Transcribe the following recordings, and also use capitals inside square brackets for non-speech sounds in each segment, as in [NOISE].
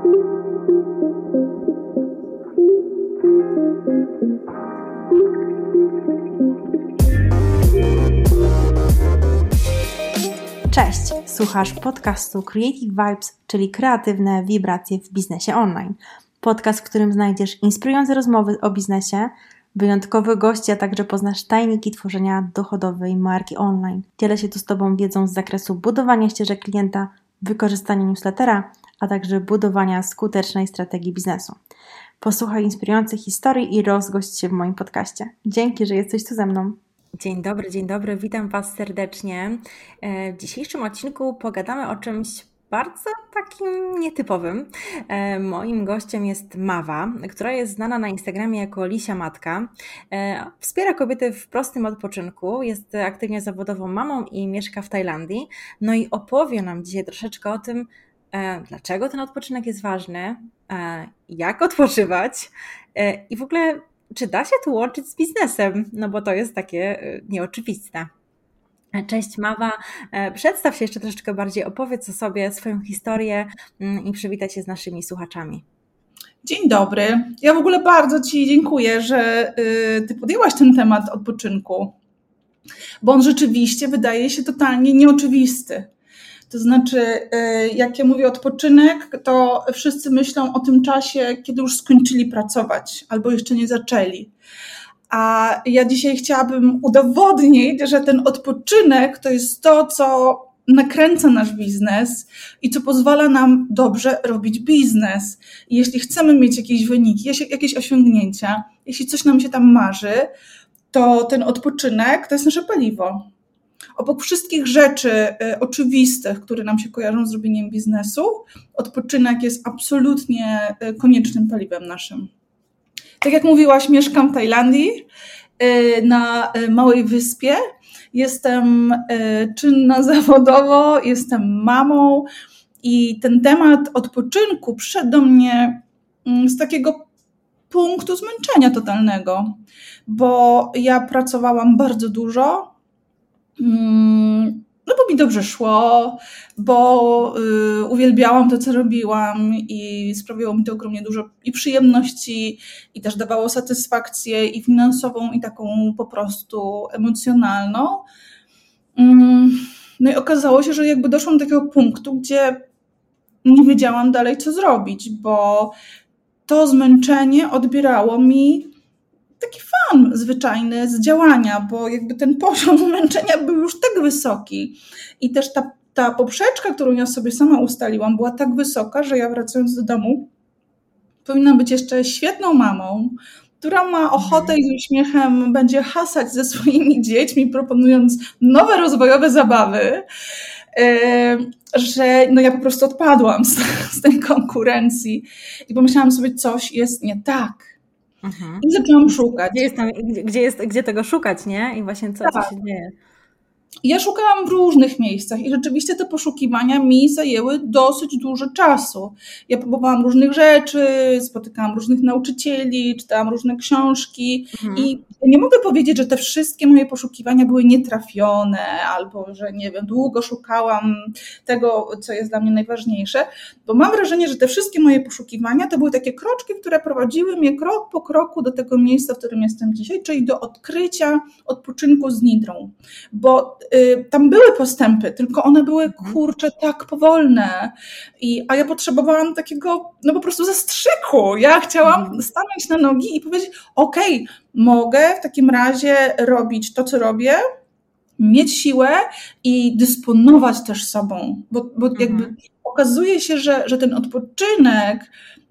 Cześć, słuchasz podcastu Creative Vibes, czyli kreatywne wibracje w biznesie online. Podcast, w którym znajdziesz inspirujące rozmowy o biznesie, wyjątkowe gości, a także poznasz tajniki tworzenia dochodowej marki online. Dzielę się tu z Tobą wiedzą z zakresu budowania ścieżek klienta, wykorzystania newslettera, a także budowania skutecznej strategii biznesu. Posłuchaj inspirujących historii i rozgość się w moim podcaście. Dzięki, że jesteś tu ze mną. Dzień dobry, dzień dobry, witam Was serdecznie. E, w dzisiejszym odcinku pogadamy o czymś bardzo takim nietypowym. E, moim gościem jest Mawa, która jest znana na Instagramie jako Lisia Matka. E, wspiera kobiety w prostym odpoczynku, jest aktywnie zawodową mamą i mieszka w Tajlandii. No i opowie nam dzisiaj troszeczkę o tym, dlaczego ten odpoczynek jest ważny, jak odpoczywać i w ogóle czy da się to łączyć z biznesem? No bo to jest takie nieoczywiste. Cześć Mawa, e, przedstaw się jeszcze troszeczkę bardziej, opowiedz o sobie, swoją historię mm, i przywitaj się z naszymi słuchaczami. Dzień dobry. Ja w ogóle bardzo Ci dziękuję, że y, Ty podjęłaś ten temat odpoczynku, bo on rzeczywiście wydaje się totalnie nieoczywisty. To znaczy, y, jak ja mówię odpoczynek, to wszyscy myślą o tym czasie, kiedy już skończyli pracować albo jeszcze nie zaczęli. A ja dzisiaj chciałabym udowodnić, że ten odpoczynek to jest to, co nakręca nasz biznes i co pozwala nam dobrze robić biznes. I jeśli chcemy mieć jakieś wyniki, jakieś osiągnięcia, jeśli coś nam się tam marzy, to ten odpoczynek to jest nasze paliwo obok wszystkich rzeczy y, oczywistych, które nam się kojarzą z robieniem biznesu, odpoczynek jest absolutnie y, koniecznym paliwem naszym. Tak jak mówiłaś, mieszkam w Tajlandii, y, na małej wyspie. Jestem czynna [LAUGHS] zawodowo, jestem mamą i ten temat odpoczynku przyszedł do mnie mm, z takiego punktu zmęczenia totalnego, bo ja pracowałam bardzo dużo, no bo mi dobrze szło, bo y, uwielbiałam to, co robiłam i sprawiało mi to ogromnie dużo i przyjemności, i też dawało satysfakcję i finansową, i taką po prostu emocjonalną. Mm, no i okazało się, że jakby doszłam do takiego punktu, gdzie nie wiedziałam dalej, co zrobić, bo to zmęczenie odbierało mi taki fan zwyczajny z działania, bo jakby ten poziom [LAUGHS] zmęczenia był już tak wysoki i też ta, ta poprzeczka, którą ja sobie sama ustaliłam, była tak wysoka, że ja wracając do domu powinna być jeszcze świetną mamą, która ma ochotę i z uśmiechem będzie hasać ze swoimi [LAUGHS] dziećmi, proponując nowe rozwojowe zabawy, że no ja po prostu odpadłam z, [LAUGHS] z tej konkurencji i pomyślałam sobie, coś jest nie tak Mhm. I zaczęłam szukać. Gdzie, jest tam, gdzie, jest, gdzie tego szukać, nie? I właśnie co, tak. co się dzieje. Ja szukałam w różnych miejscach i rzeczywiście te poszukiwania mi zajęły dosyć dużo czasu. Ja próbowałam różnych rzeczy, spotykałam różnych nauczycieli, czytałam różne książki mhm. i nie mogę powiedzieć, że te wszystkie moje poszukiwania były nietrafione albo że nie wiem, długo szukałam tego, co jest dla mnie najważniejsze, bo mam wrażenie, że te wszystkie moje poszukiwania to były takie kroczki, które prowadziły mnie krok po kroku do tego miejsca, w którym jestem dzisiaj, czyli do odkrycia odpoczynku z nidrą. Bo tam były postępy, tylko one były mhm. kurcze tak powolne. I, a ja potrzebowałam takiego, no po prostu zastrzyku. Ja chciałam mhm. stanąć na nogi i powiedzieć: OK, mogę w takim razie robić to, co robię, mieć siłę i dysponować też sobą, bo, bo mhm. jakby okazuje się, że, że ten odpoczynek,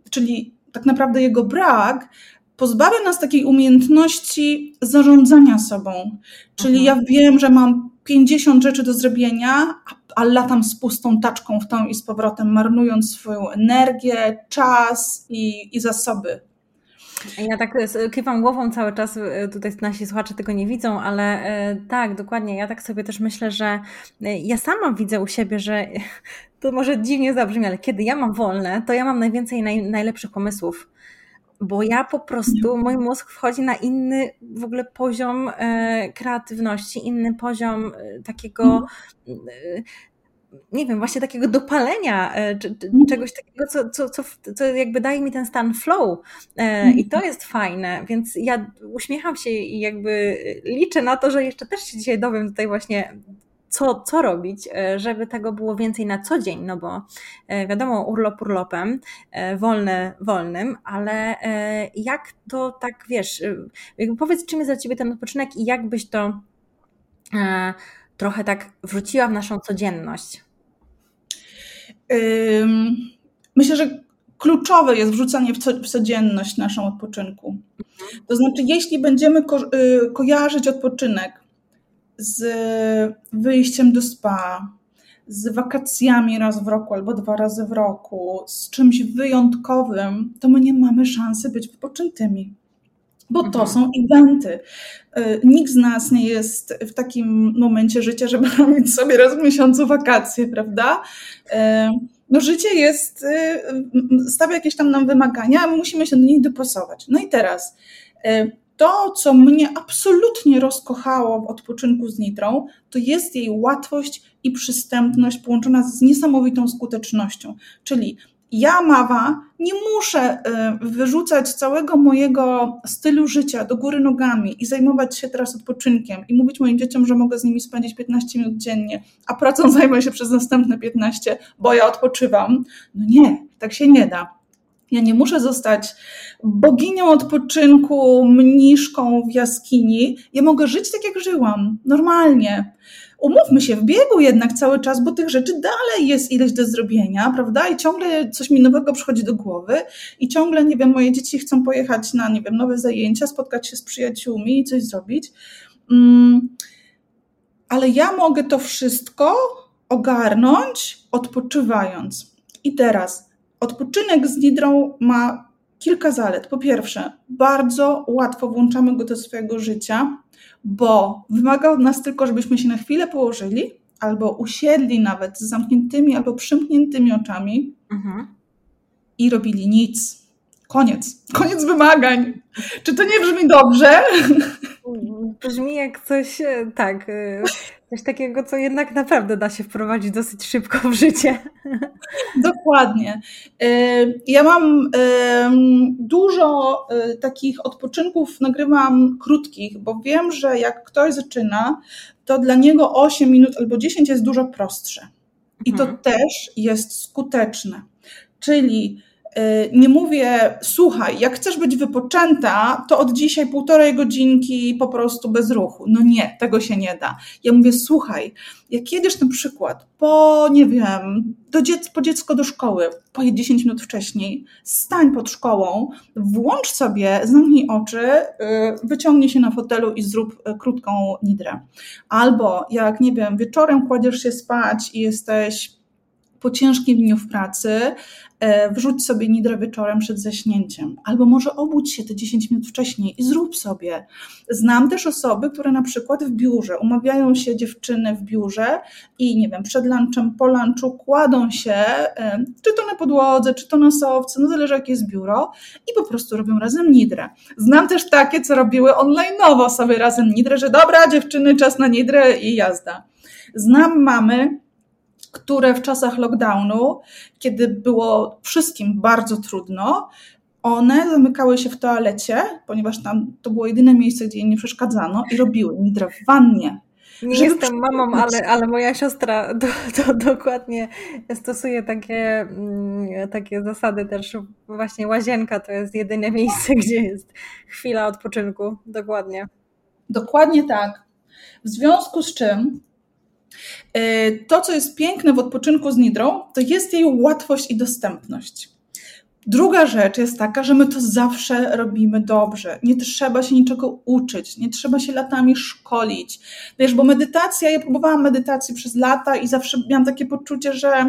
czyli tak naprawdę jego brak, pozbawia nas takiej umiejętności zarządzania sobą. Czyli mhm. ja wiem, że mam 50 rzeczy do zrobienia, a, latam z pustą taczką w tą i z powrotem, marnując swoją energię, czas i, i zasoby. Ja tak kiwam głową cały czas, e, tutaj nasi słuchacze tego nie widzą, ale e, tak, dokładnie. Ja tak sobie też myślę, że e, ja sama widzę u siebie, że [LAUGHS] to może dziwnie zabrzmi, ale kiedy ja mam wolne, to ja mam najwięcej naj, najlepszych pomysłów bo ja po prostu, mój mózg wchodzi na inny w ogóle poziom kreatywności, inny poziom takiego nie wiem, właśnie takiego dopalenia, e, czy, czy mhm. czegoś takiego, co, co, co, co jakby daje mi ten stan flow. E, I to mhm. jest fajne, więc ja uśmiecham się i jakby liczę na to, że jeszcze też się dzisiaj dowiem tutaj właśnie co, co robić, e, żeby tego było więcej na co dzień, no bo wiadomo, urlop urlopem, wolny wolnym, ale jak to tak, wiesz, powiedz czym jest dla Ciebie ten odpoczynek i jak byś to trochę tak wróciła w naszą codzienność? Myślę, że kluczowe jest wrzucanie w codzienność naszą odpoczynku. To znaczy, jeśli będziemy ko y, kojarzyć odpoczynek z wyjściem do spa, z wakacjami raz w roku albo dwa razy w roku, z czymś wyjątkowym, to my nie mamy szansy być wypoczętymi bo to mhm. są eventy. Y, nikt z nas nie jest w takim momencie życia, żeby [LAUGHS] robić sobie raz w miesiącu wakacje, prawda? Y, no życie jest, y, stawia jakieś tam nam wymagania, a my musimy się do nich dopasować. No i teraz, to, co mnie absolutnie rozkochało w odpoczynku z Nitrą, to jest jej łatwość i przystępność połączona z niesamowitą skutecznością. Czyli ja, Mawa, nie muszę y, wyrzucać całego mojego stylu życia do góry nogami i zajmować się teraz odpoczynkiem i mówić moim dzieciom, że mogę z nimi spędzić 15 minut dziennie, a pracą [LAUGHS] zajmę się przez następne 15, bo ja odpoczywam. No nie, tak się nie da. Ja nie muszę zostać boginią odpoczynku, mniszką w jaskini. Ja mogę żyć tak, jak żyłam, normalnie umówmy się, w biegu jednak cały czas, bo tych rzeczy dalej jest ileś do zrobienia, prawda? I ciągle coś mi nowego przychodzi do głowy i ciągle, nie wiem, moje dzieci chcą pojechać na, nie wiem, nowe zajęcia, spotkać się z przyjaciółmi i coś zrobić. Mm, ale ja mogę to wszystko ogarnąć odpoczywając. I teraz odpoczynek z Nidrą ma kilka zalet. Po pierwsze, bardzo łatwo włączamy go do swojego życia bo wymaga od nas tylko, żebyśmy się na chwilę położyli, albo usiedli nawet z zamkniętymi albo przymkniętymi oczami mhm. i robili nic. Koniec. Koniec wymagań. Czy to nie brzmi dobrze? Brzmi jak coś, e, tak, e, coś takiego, co jednak naprawdę da się wprowadzić dosyć szybko w życie. Dokładnie. E, ja mam dużo takich odpoczynków, nagrywam krótkich, bo wiem, że jak ktoś zaczyna, to dla niego 8 minut albo 10 jest dużo prostsze. I to mhm. też jest skuteczne. Czyli Y, nie mówię, słuchaj, jak chcesz być wypoczęta, to od dzisiaj półtorej godzinki po prostu bez ruchu. No nie, tego się nie da. Ja mówię, słuchaj, jak jedziesz na przykład po, nie wiem, do dziec po dziecko do szkoły, pojedź 10 minut wcześniej, stań pod szkołą, włącz sobie, zamknij oczy, y, wyciągnij się na fotelu i zrób y, krótką nidrę. Albo jak, nie wiem, wieczorem kładziesz się spać i jesteś po ciężkim dniu w pracy, E, wrzuć sobie nidrę wieczorem przed zaśnięciem, albo może obudź się te 10 minut wcześniej i zrób sobie. Znam też osoby, które na przykład w biurze, umawiają się dziewczyny w biurze i nie wiem, przed lunchem, po lunchu kładą się, e, czy to na podłodze, czy to na sowce, no zależy jakie jest biuro i po prostu robią razem nidrę. Znam też takie, co robiły online'owo sobie razem nidrę, że dobra dziewczyny, czas na nidrę i jazda. Znam mamy, które w czasach lockdownu, kiedy było wszystkim bardzo trudno, one zamykały się w toalecie, ponieważ tam to było jedyne miejsce, gdzie im nie przeszkadzano i robiły nidrę w wannie. Nie jestem mamą, ale, ale moja siostra do, do, dokładnie stosuje takie, mm, takie zasady też. Właśnie łazienka to jest jedyne miejsce, gdzie jest chwila odpoczynku. Dokładnie. Dokładnie tak. W związku z czym to, co jest piękne w odpoczynku z Nidrą, to jest jej łatwość i dostępność. Druga rzecz jest taka, że my to zawsze robimy dobrze. Nie trzeba się niczego uczyć, nie trzeba się latami szkolić. Wiesz, bo medytacja, ja próbowałam medytacji przez lata i zawsze miałam takie poczucie, że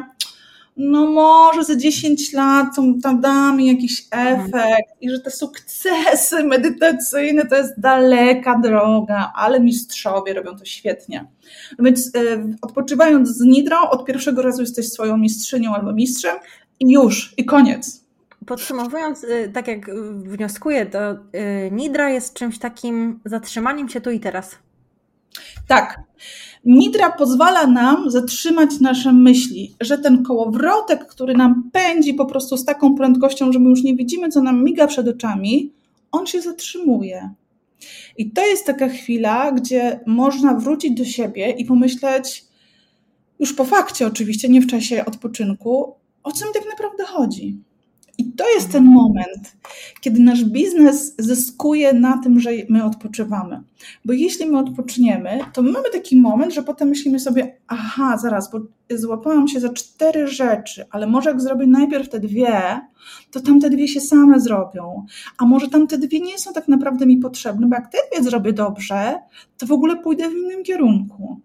no może za 10 lat tam da mi jakiś mhm. efekt i że te sukcesy [LAUGHS] medytacyjne to jest daleka droga, ale mistrzowie robią to świetnie. No więc y, odpoczywając z Nidrą, od pierwszego razu jesteś swoją mistrzynią albo mistrzem i już, i koniec. Podsumowując, y, tak jak wnioskuję, to y, Nidra jest czymś takim zatrzymaniem się tu i teraz. Tak. Nidra pozwala nam zatrzymać nasze myśli, że ten kołowrotek, który nam pędzi po prostu z taką prędkością, że my już nie widzimy, co nam miga przed oczami, on się zatrzymuje. I to jest taka chwila, gdzie można wrócić do siebie i pomyśleć, już po fakcie oczywiście, nie w czasie odpoczynku, o czym tak naprawdę chodzi. I to jest ten moment, kiedy nasz biznes zyskuje na tym, że my odpoczywamy. Bo jeśli my odpoczniemy, to mamy taki moment, że potem myślimy sobie, aha, zaraz, bo złapałam się za cztery rzeczy, ale może jak zrobię najpierw te dwie, to tamte dwie się same zrobią. A może tamte dwie nie są tak naprawdę mi potrzebne, bo jak te dwie zrobię dobrze, to w ogóle pójdę w innym kierunku.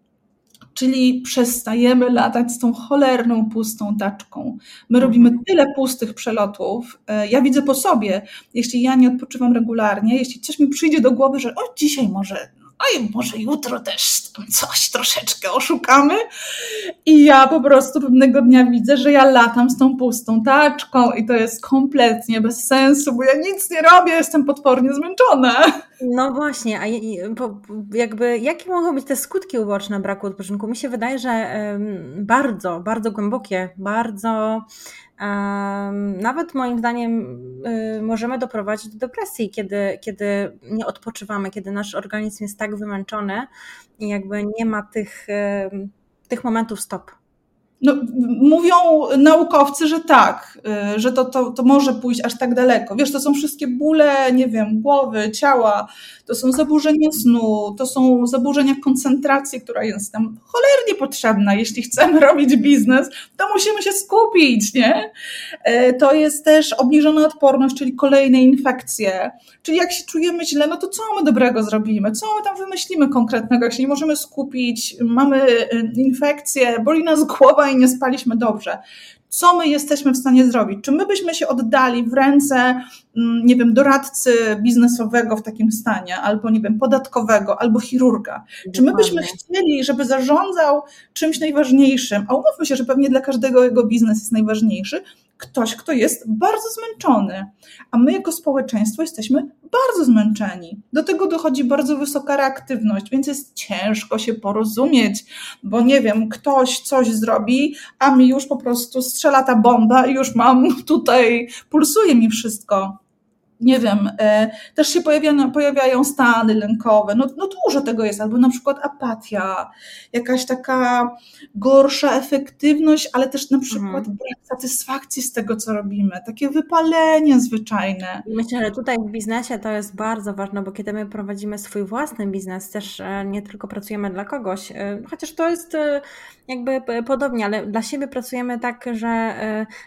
Czyli przestajemy latać z tą cholerną pustą taczką. My robimy mhm. tyle pustych przelotów. E, ja widzę po sobie, jeśli ja nie odpoczywam regularnie, jeśli coś mi przyjdzie do głowy, że o dzisiaj może oj, może jutro też coś troszeczkę oszukamy. I ja po prostu pewnego dnia widzę, że ja latam z tą pustą taczką i to jest kompletnie bez sensu, bo ja nic nie robię, jestem potwornie zmęczona. No właśnie, a jakby jakie mogą być te skutki uboczne braku odpoczynku? Mi się wydaje, że bardzo, bardzo głębokie, bardzo nawet moim zdaniem y, możemy doprowadzić do depresji, kiedy, kiedy nie odpoczywamy, kiedy nasz organizm jest tak wymęczony i jakby nie ma tych, tych momentów stop. No, mówią naukowcy, że tak, y, że to, to, to może pójść aż tak daleko. Wiesz, to są wszystkie bóle, nie wiem, głowy, ciała, to są zaburzenia snu, to są zaburzenia koncentracji, która jest nam cholernie potrzebna. Jeśli chcemy [LAUGHS] robić biznes, to musimy się skupić, nie? E, to jest też obniżona odporność, czyli kolejne infekcje. Czyli jak się czujemy źle, no to co my dobrego zrobimy? Co my tam wymyślimy konkretnego, jeśli nie możemy skupić, mamy y, infekcję, boli nas głowa i nie spaliśmy dobrze co my jesteśmy w stanie zrobić. Czy my byśmy się oddali w ręce, mm, nie wiem, doradcy biznesowego w takim stanie, albo nie wiem, podatkowego, albo chirurga? Czy my byśmy chcieli, żeby zarządzał czymś najważniejszym, a umówmy się, że pewnie dla każdego jego biznes jest najważniejszy, ktoś, kto jest bardzo zmęczony, a my jako społeczeństwo jesteśmy bardzo zmęczeni. Do tego dochodzi bardzo wysoka reaktywność, więc jest ciężko się porozumieć, bo nie wiem, ktoś coś zrobi, a mi już po prostu strzela ta bomba i już mam [LAUGHS] tutaj, pulsuje mi wszystko nie wiem, e, też się pojawiają, pojawiają stany lękowe, no, no dużo tego jest, albo na przykład apatia, jakaś taka gorsza efektywność, ale też na przykład mhm. brak satysfakcji z tego, co robimy, takie wypalenie zwyczajne. Myślę, że tutaj w biznesie to jest bardzo ważne, bo kiedy my prowadzimy swój własny biznes, też e, nie tylko pracujemy dla kogoś, e, chociaż to jest jakby podobnie, ale dla siebie pracujemy tak, że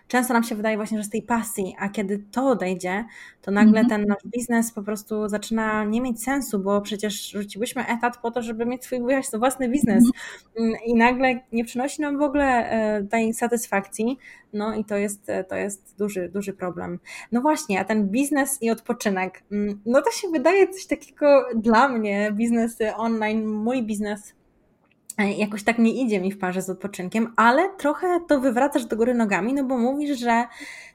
często nam się wydaje właśnie, że z tej pasji, a kiedy to odejdzie, to nagle mhm. ten nasz biznes po prostu zaczyna nie mieć sensu, bo przecież rzuciłyśmy etat po to, żeby mieć swój własny biznes mhm. i nagle nie przynosi nam w ogóle e, tej satysfakcji, no i to jest, to jest duży, duży problem. No właśnie, a ten biznes i odpoczynek, mm, no to się wydaje coś takiego dla mnie, biznesy online, mój biznes E, jakoś tak nie idzie mi w parze z odpoczynkiem, ale trochę to wywracasz do góry nogami, no bo mówisz, że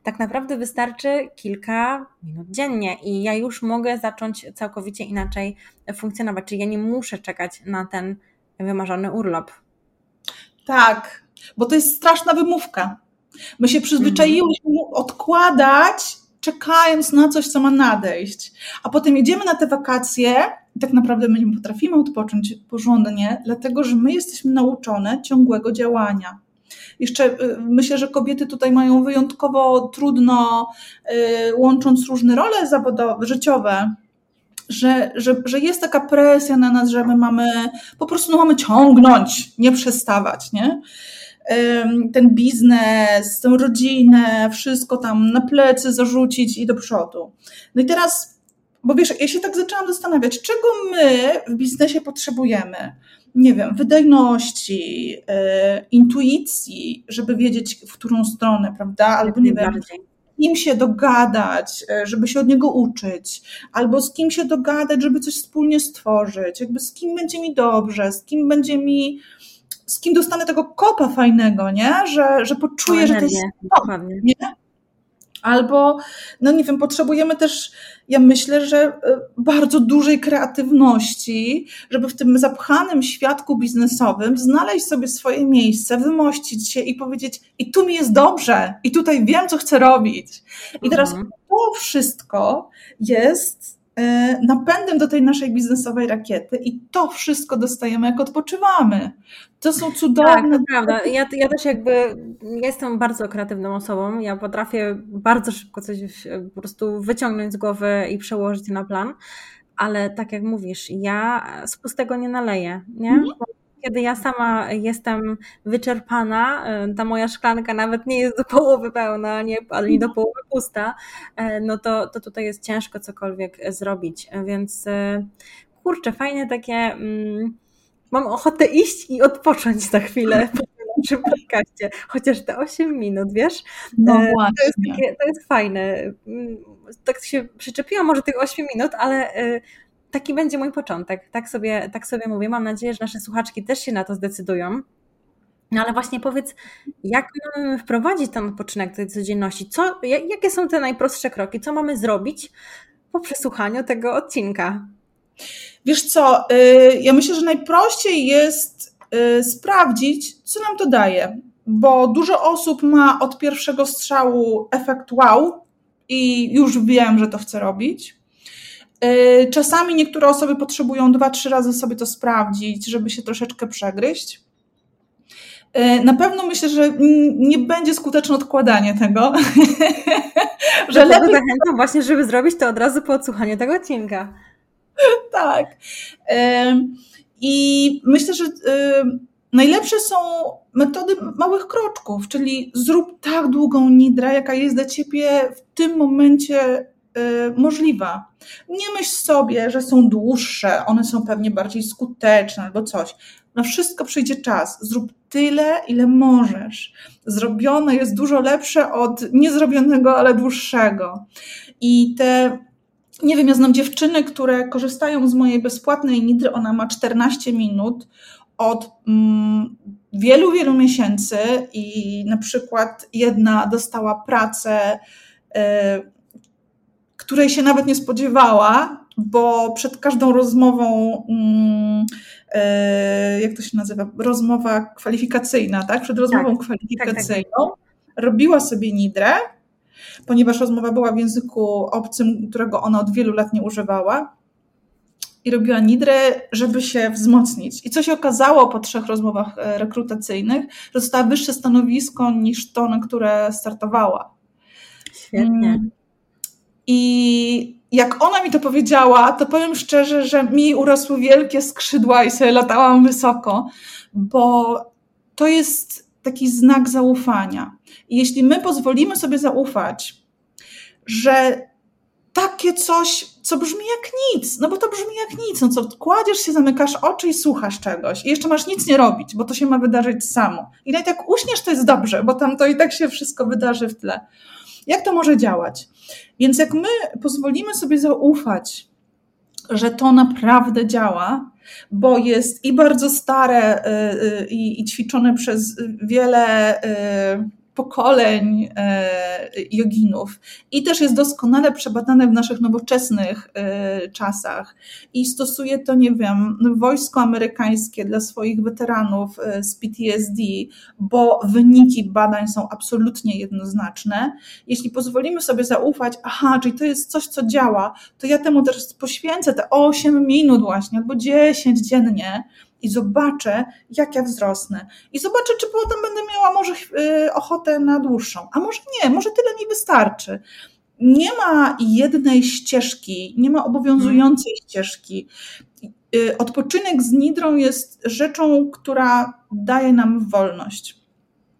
tak naprawdę wystarczy kilka minut dziennie i ja już mogę zacząć całkowicie inaczej funkcjonować, czyli ja nie muszę czekać na ten wymarzony urlop. Tak, bo to jest straszna wymówka. My się przyzwyczaiłyśmy mm. odkładać, czekając na coś, co ma nadejść. A potem jedziemy na te wakacje tak naprawdę my nie potrafimy odpocząć porządnie, dlatego że my jesteśmy nauczone ciągłego działania. Jeszcze y, myślę, że kobiety tutaj mają wyjątkowo trudno, y, łącząc różne role zawodowe, życiowe, że, że, że jest taka presja na nas, że my mamy, po prostu no mamy ciągnąć, nie przestawać, nie? Ten biznes, tę rodzinę, wszystko tam na plecy zarzucić i do przodu. No i teraz bo wiesz, ja się tak zaczęłam zastanawiać, czego my w biznesie potrzebujemy? Nie wiem, wydajności, yy, intuicji, żeby wiedzieć, w którą stronę, prawda? Albo nie wiem, z kim się dogadać, e, żeby się od niego uczyć, albo z kim się dogadać, żeby coś wspólnie stworzyć, jakby z kim będzie mi dobrze, z kim będzie mi, z kim dostanę tego kopa fajnego, nie? Że, że poczuję, że to jest to, nie? Albo, no nie wiem, potrzebujemy też, ja myślę, że e, bardzo dużej kreatywności, żeby w tym zapchanym świadku biznesowym znaleźć sobie swoje miejsce, wymościć się i powiedzieć, i tu mi jest dobrze, i tutaj wiem, co chcę robić. I teraz mhm. to wszystko jest napędem do tej naszej biznesowej rakiety i to wszystko dostajemy, jak odpoczywamy. To są cudowne. Tak, to prawda. Ja, ja też jakby ja jestem bardzo kreatywną osobą. Ja potrafię bardzo szybko coś po prostu wyciągnąć z głowy i przełożyć na plan. Ale tak jak mówisz, ja z pustego nie naleję. Nie? Mhm kiedy ja sama jestem wyczerpana, e, ta moja szklanka nawet nie jest do połowy pełna, nie, ale nie do połowy pusta, e, no to, to tutaj jest ciężko cokolwiek zrobić. Więc e, kurczę, fajne takie. Mm, mam ochotę iść i odpocząć za chwilę [LAUGHS] naszym podcaście, chociaż te 8 minut, wiesz? No właśnie. To jest, takie, to jest fajne. Mm, tak się przyczepiłam może tych 8 minut, ale taki będzie mój początek. Tak sobie, tak sobie mówię. Mam nadzieję, że nasze słuchaczki też się na to zdecydują. No ale właśnie powiedz, jak mamy wprowadzić ten odpoczynek do tej codzienności? Co, jakie są te najprostsze kroki? Co mamy zrobić po przesłuchaniu tego odcinka? Wiesz co, y, ja myślę, że najprościej jest y, sprawdzić, co nam to daje, bo dużo osób ma od pierwszego strzału efekt wow i już wiem, że to chcę robić. E, czasami niektóre osoby potrzebują dwa, trzy razy sobie to sprawdzić, żeby się troszeczkę przegryźć. E, na pewno myślę, że nie będzie skuteczne odkładanie tego. [LAUGHS] że lepiej... zachęcam właśnie, żeby zrobić to od razu po odsłuchaniu tego odcinka. [LAUGHS] tak. E, I myślę, że najlepsze są metody małych kroczków, czyli zrób tak długą nidrę, jaka jest dla ciebie w tym momencie Y, możliwa. Nie myśl sobie, że są dłuższe, one są pewnie bardziej skuteczne albo coś. Na wszystko przyjdzie czas. Zrób tyle, ile możesz. Zrobione jest dużo lepsze od niezrobionego, ale dłuższego. I te nie wiem, ja znam dziewczyny, które korzystają z mojej bezpłatnej nidry, ona ma 14 minut od mm, wielu, wielu miesięcy i na przykład jedna dostała pracę y, której się nawet nie spodziewała, bo przed każdą rozmową, mm, e, jak to się nazywa, rozmowa kwalifikacyjna, tak? Przed rozmową tak, kwalifikacyjną tak, tak, robiła sobie nidrę, ponieważ rozmowa była w języku obcym, którego ona od wielu lat nie używała. I robiła nidrę, żeby się wzmocnić. I co się okazało po trzech rozmowach e, rekrutacyjnych, że dostała wyższe stanowisko niż to, na które startowała. Świetnie. I jak ona mi to powiedziała, to powiem szczerze, że mi urosły wielkie skrzydła i sobie latałam wysoko, bo to jest taki znak zaufania. I jeśli my pozwolimy sobie zaufać, że takie coś, co brzmi jak nic, no bo to brzmi jak nic, no co kładziesz się, zamykasz oczy i słuchasz czegoś i jeszcze masz nic nie robić, bo to się ma wydarzyć samo. I nawet jak uśniesz, to jest dobrze, bo tam to i tak się wszystko wydarzy w tle. Jak to może działać? Więc jak my pozwolimy sobie zaufać, że to naprawdę działa, bo jest i bardzo stare y, y, i, ćwiczone przez wiele y, pokoleń e, joginów i też jest doskonale przebadane w naszych nowoczesnych e, czasach i stosuje to, nie wiem, wojsko amerykańskie dla swoich weteranów e, z PTSD, bo wyniki badań są absolutnie jednoznaczne. Jeśli pozwolimy sobie zaufać, aha, czyli to jest coś, co działa, to ja temu też poświęcę te 8 minut właśnie albo 10 dziennie, i zobaczę, jak ja wzrosnę. I zobaczę, czy potem będę miała może y, ochotę na dłuższą. A może nie, może tyle mi wystarczy. Nie ma jednej ścieżki, nie ma obowiązującej ścieżki. Y, odpoczynek z nidrą jest rzeczą, która daje nam wolność.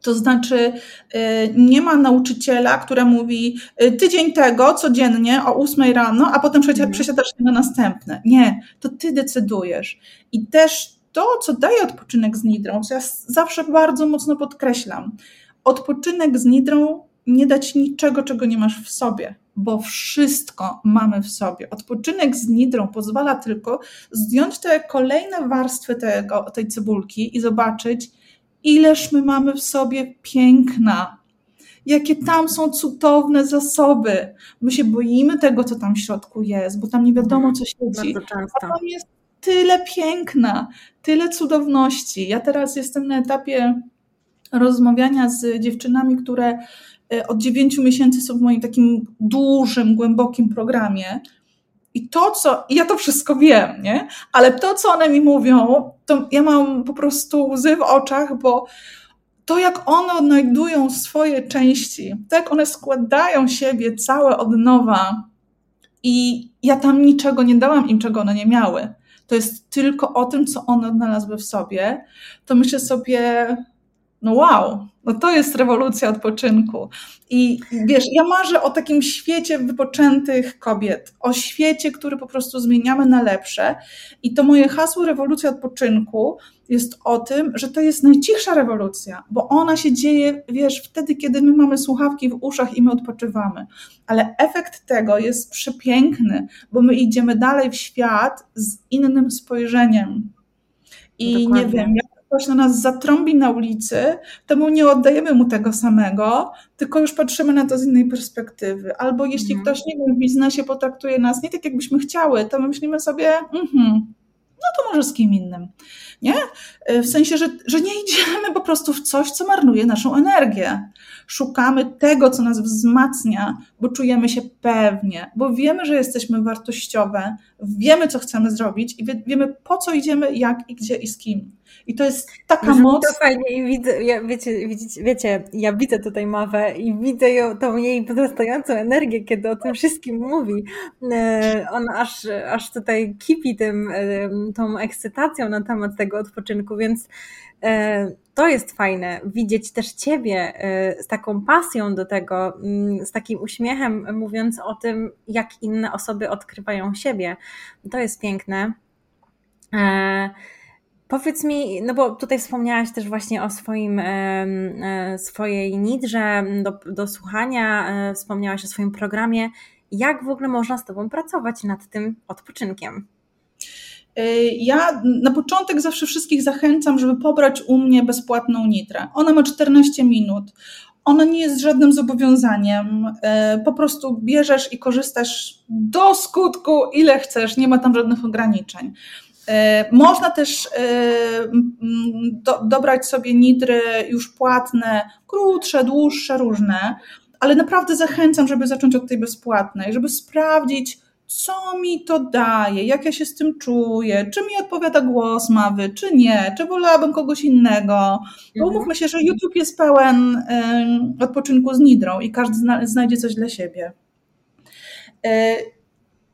To znaczy, y, nie ma nauczyciela, który mówi tydzień tego codziennie o 8 rano, a potem mhm. przesiadasz się na następne. Nie, to ty decydujesz. I też to, co daje odpoczynek z nidrą, co ja zawsze bardzo mocno podkreślam, odpoczynek z nidrą nie dać niczego, czego nie masz w sobie, bo wszystko mamy w sobie. Odpoczynek z nidrą pozwala tylko zdjąć te kolejne warstwy tego, tej cebulki i zobaczyć, ileż my mamy w sobie piękna, jakie tam są cudowne zasoby. My się boimy tego, co tam w środku jest, bo tam nie wiadomo, co siedzi. A tam jest tyle piękna, tyle cudowności. Ja teraz jestem na etapie rozmawiania z dziewczynami, które e, od dziewięciu miesięcy są w moim takim dużym, głębokim programie. I to, co, ja to wszystko wiem, nie? Ale to, co one mi mówią, to ja mam po prostu łzy w oczach, bo to, jak one odnajdują swoje części, to, jak one składają siebie całe od nowa, i ja tam niczego nie dałam im, czego one nie miały. To jest tylko o tym, co one odnalazły w sobie. To myślę sobie, no wow, no to jest rewolucja odpoczynku. I wiesz, ja marzę o takim świecie wypoczętych kobiet, o świecie, który po prostu zmieniamy na lepsze. I to moje hasło rewolucja odpoczynku jest o tym, że to jest najcichsza rewolucja, bo ona się dzieje, wiesz, wtedy, kiedy my mamy słuchawki w uszach i my odpoczywamy. Ale efekt tego jest przepiękny, bo my idziemy dalej w świat z innym spojrzeniem. I Dokładnie. nie wiem, ktoś na nas zatrąbi na ulicy, to mu nie oddajemy mu tego samego, tylko już patrzymy na to z innej perspektywy. Albo jeśli mhm. ktoś, nie wiem, w biznesie potraktuje nas nie tak, jakbyśmy chciały, to my myślimy sobie, mhm, no to może z kim innym. Nie? W sensie, że, że nie idziemy po prostu w coś, co marnuje naszą energię. Szukamy tego, co nas wzmacnia, bo czujemy się pewnie, bo wiemy, że jesteśmy wartościowe, wiemy, co chcemy zrobić i wiemy, po co idziemy, jak i gdzie i z kim. I to jest taka Brzmi moc. To fajnie i widzę, ja, wiecie, widzicie, wiecie, ja widzę tutaj Mawę i widzę ją, tą jej wzrastającą energię, kiedy o tym wszystkim mówi. E, ona aż, aż tutaj kipi tym, e, tą ekscytacją na temat tego odpoczynku, więc e, to jest fajne, widzieć też Ciebie z taką pasją do tego, mm, z takim uśmiechem, mówiąc o tym, jak inne osoby odkrywają siebie. To jest piękne. Powiedz mi, no bo tutaj wspomniałaś też właśnie o swoim, e, swojej nidrze do, do słuchania, e, wspomniałaś o swoim programie. Jak w ogóle można z Tobą pracować nad tym odpoczynkiem? E, ja na początek zawsze wszystkich zachęcam, żeby pobrać u mnie bezpłatną nitrę. Ona ma 14 minut. Ona nie jest żadnym zobowiązaniem. Po prostu bierzesz i korzystasz do skutku, ile chcesz, nie ma tam żadnych ograniczeń. E, można też do, dobrać sobie nidry już płatne, krótsze, dłuższe, różne, ale naprawdę zachęcam, żeby zacząć od tej bezpłatnej, żeby sprawdzić, co mi to daje, jak ja się z tym czuję, czy mi odpowiada głos mawy, czy nie, czy wolałabym kogoś innego. Bo mhm. umówmy się, że YouTube jest pełen odpoczynku z nidrą i każdy znajdzie coś dla siebie. E,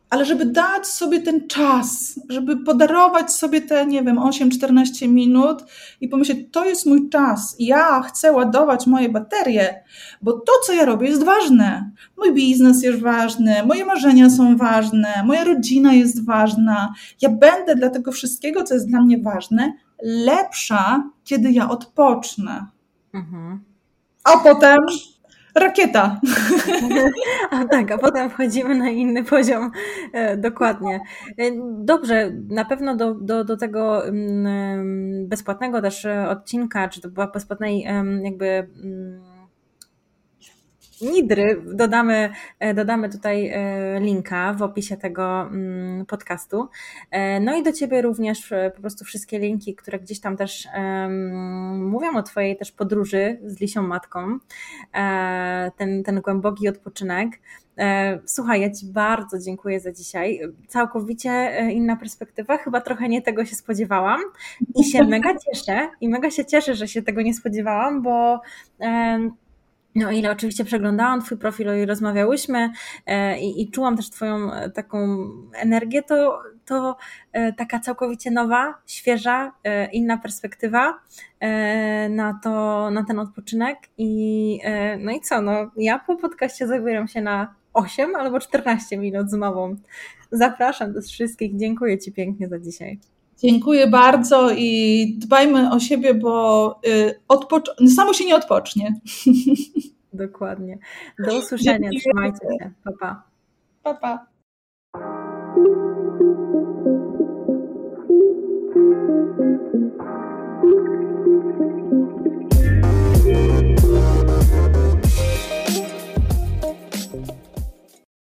ale żeby dać sobie ten czas, żeby podarować sobie te, nie wiem, 8-14 minut i pomyśleć, to jest mój czas, ja chcę ładować moje baterie, bo to, co ja robię, jest ważne. Mój biznes jest ważny, moje marzenia są ważne, moja rodzina jest ważna. Ja będę dla tego wszystkiego, co jest dla mnie ważne, lepsza, kiedy ja odpocznę. Mhm. A potem rakieta. [LAUGHS] A tak, a potem wchodzimy na inny poziom. E, dokładnie. E, dobrze, na pewno do, do, do tego mm, bezpłatnego też odcinka, czy to była bezpłatnej jakby mm, Nidry dodamy, e, dodamy tutaj e, linka w opisie tego mm, podcastu. E, no i do Ciebie również po prostu wszystkie linki, które gdzieś tam też mówią o Twojej też podróży z Lisią Matką, ten, ten głęboki odpoczynek. Słuchaj, ja Ci bardzo dziękuję za dzisiaj. Całkowicie inna perspektywa, chyba trochę nie tego się spodziewałam i się mega cieszę i mega się cieszę, że się tego nie spodziewałam, bo no, ile oczywiście przeglądałam Twój profil i rozmawiałyśmy e, i, i, czułam też Twoją e, taką energię, to, to e, taka całkowicie nowa, świeża, inna perspektywa na, to, na ten odpoczynek. I, no i co, no, ja po podcaście zabieram się na 8 albo 14 minut z mową. Zapraszam do wszystkich. Dziękuję Ci pięknie za dzisiaj. Dziękuję bardzo i dbajmy o siebie, bo y, samo się nie odpocznie. Dokładnie. [LAUGHS] Do usłyszenia. Trzymajcie się. Pa, pa. Pa, pa.